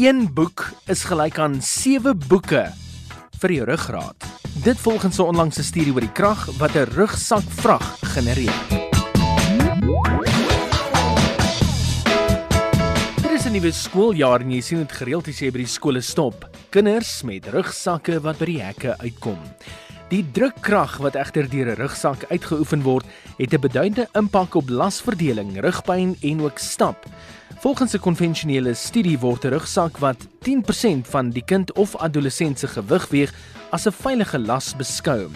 Een boek is gelyk aan 7 boeke vir jou ruggraat. Dit volgens 'n onlangse studie oor die krag wat 'n rugsak vrag genereer. Dit is 'n nuwe skooljaar en jy sien dit gereeld as jy by die skole stop. Kinders met rugsakke wat by die hekke uitkom. Die drukkrag wat egter deur 'n rugsak uitgeoefen word, het 'n beduidende impak op lasverdeling, rugpyn en ook stap. Volgens 'n konvensionele studie word 'n rugsak wat 10% van die kind of adolessent se gewig weeg as 'n veilige las beskou.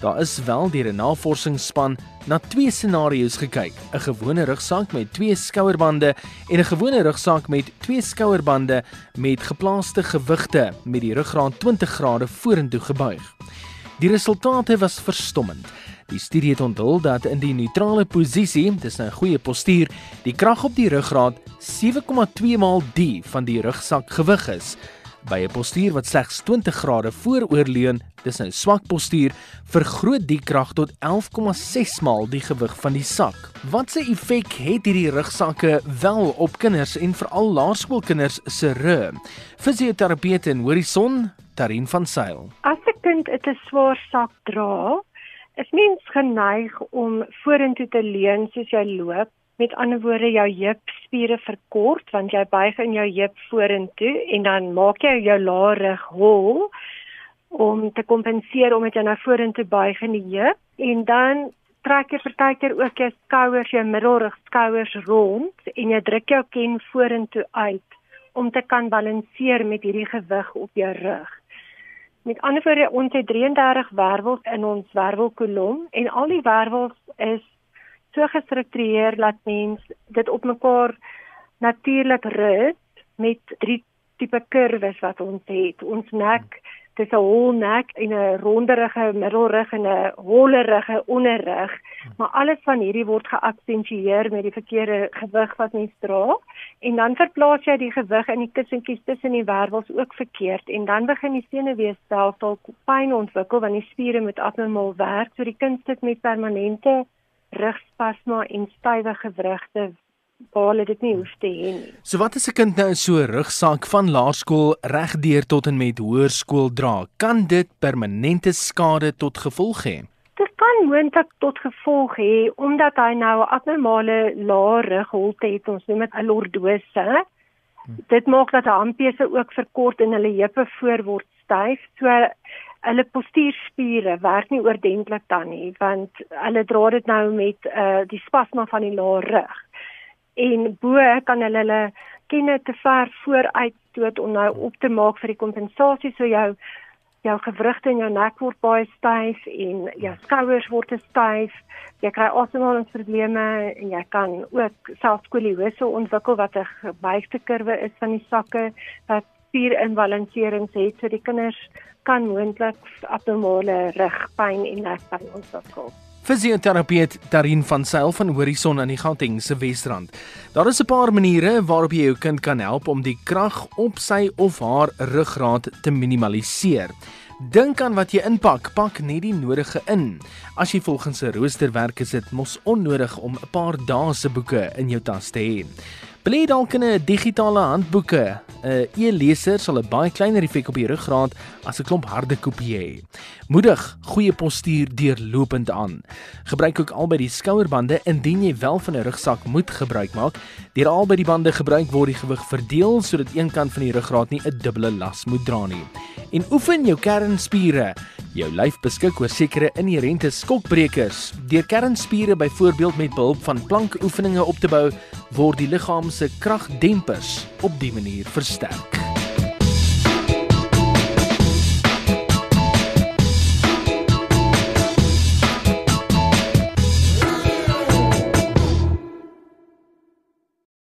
Daar is wel deur 'n navorsingsspan na twee scenario's gekyk: 'n gewone rugsak met twee skouerbande en 'n gewone rugsak met twee skouerbande met geplaaste gewigte met die ruggraat 20 grade vorentoe gebuig. Die resultate was verstommend. Die studie het onthul dat in die neutrale posisie, dis 'n goeie postuur, die krag op die ruggraat 7,2 maal die van die rugsak gewig is. By 'n postuur wat slegs 20 grade vooroorleun, dis 'n swak postuur, vergroot die krag tot 11,6 maal die gewig van die sak. Watse effek het hierdie rugsakke wel op kinders en veral laerskoolkinders se rug? Fisioterapeut in Horison, Tarin van Sail. As kind 'n swaar sak dra, is mens geneig om vorentoe te leun soos jy loop. Met ander woorde, jou heupspiere verkort want jy buig in jou heup vorentoe en dan maak jy jou laarig hol om te kompenseer omdat jy na vorentoe buig in die heup en dan trek jy partykeer ook jou skouers, jou middelrug skouers rond en jy druk jou ken vorentoe uit om te kan balanseer met hierdie gewig op jou rug. Met ander woorde, ons het 33 wervels in ons wervelkolom en al die wervels is so gestruktureer dat mens dit op mekaar natuurlik rus met drie tipe kurwes wat ons het. Ons nek dis 'n hol nek en 'n ronderige middelrug en 'n hollerige onderrug, maar alles van hierdie word geaksentueer met die verkeerde gewig wat mens dra. En dan verplaas jy die gewig in die kussentjies tussen die wervels ook verkeerd. En dan begin die senuweestelsel pyn ontwikkel want die spiere moet abnormaal werk, so die kind sit met permanente rugspasma en stywe gewrigte waar dit nie hoef te hê nie. So wat as 'n kind nou so 'n rugsak van laerskool regdeur tot en met hoërskool dra? Kan dit permanente skade tot gevolg hê? Dit kan moontlik tot gevolg hê omdat hy nou 'n abnormale lae rugholte het, ons noem dit 'n lordose. Dit maak dat handpese ook verkort en hulle heupe voor word styf. So hulle postuurspiere werk nie oordentlik dan nie want hulle dra dit nou met uh die spasma van die lae rug en bo kan hulle hulle kenne te ver vooruit stoot om nou op te maak vir die kompensasie. So jou jou gewrigte in jou nek word baie styf en jou skouers word styf. Jy kry asemhalingsprobleme en jy kan ook selfs skoliose ontwikkel wat 'n gebuigde kurwe is van die sakke wat spierinbalanserings het. So die kinders kan moontlik abnormale rugpyn en nekpyn ontwikkel Fisioterapeut Tarin van Sail van Horison aan die Gauteng se Wesrand. Daar is 'n paar maniere waarop jy jou kind kan help om die krag op sy of haar ruggraat te minimaliseer. Dink aan wat jy inpak, pak net die nodige in. As jy volgens 'n rooster werk, is dit mos onnodig om 'n paar dae se boeke in jou tas te hê. Bly dalk in 'n digitale handboeke. 'n E-leser sal 'n baie kleiner effek op die ruggraat as 'n klomp harde kopie hê. Moedig goeie postuur deurlopend aan. Gebruik ook albei die skouerbande indien jy wel van 'n rugsak moet gebruik maak. Deur albei die bande gebruik word die gewig verdeel sodat een kant van die ruggraat nie 'n dubbele las moet dra nie. En oefen jou kernspiere. Jou lyf beskik oor sekere inherente skokbrekers. Deur kernspiere byvoorbeeld met behulp van plankoefeninge op te bou, word die liggaam se kragdempers op die manier versterk.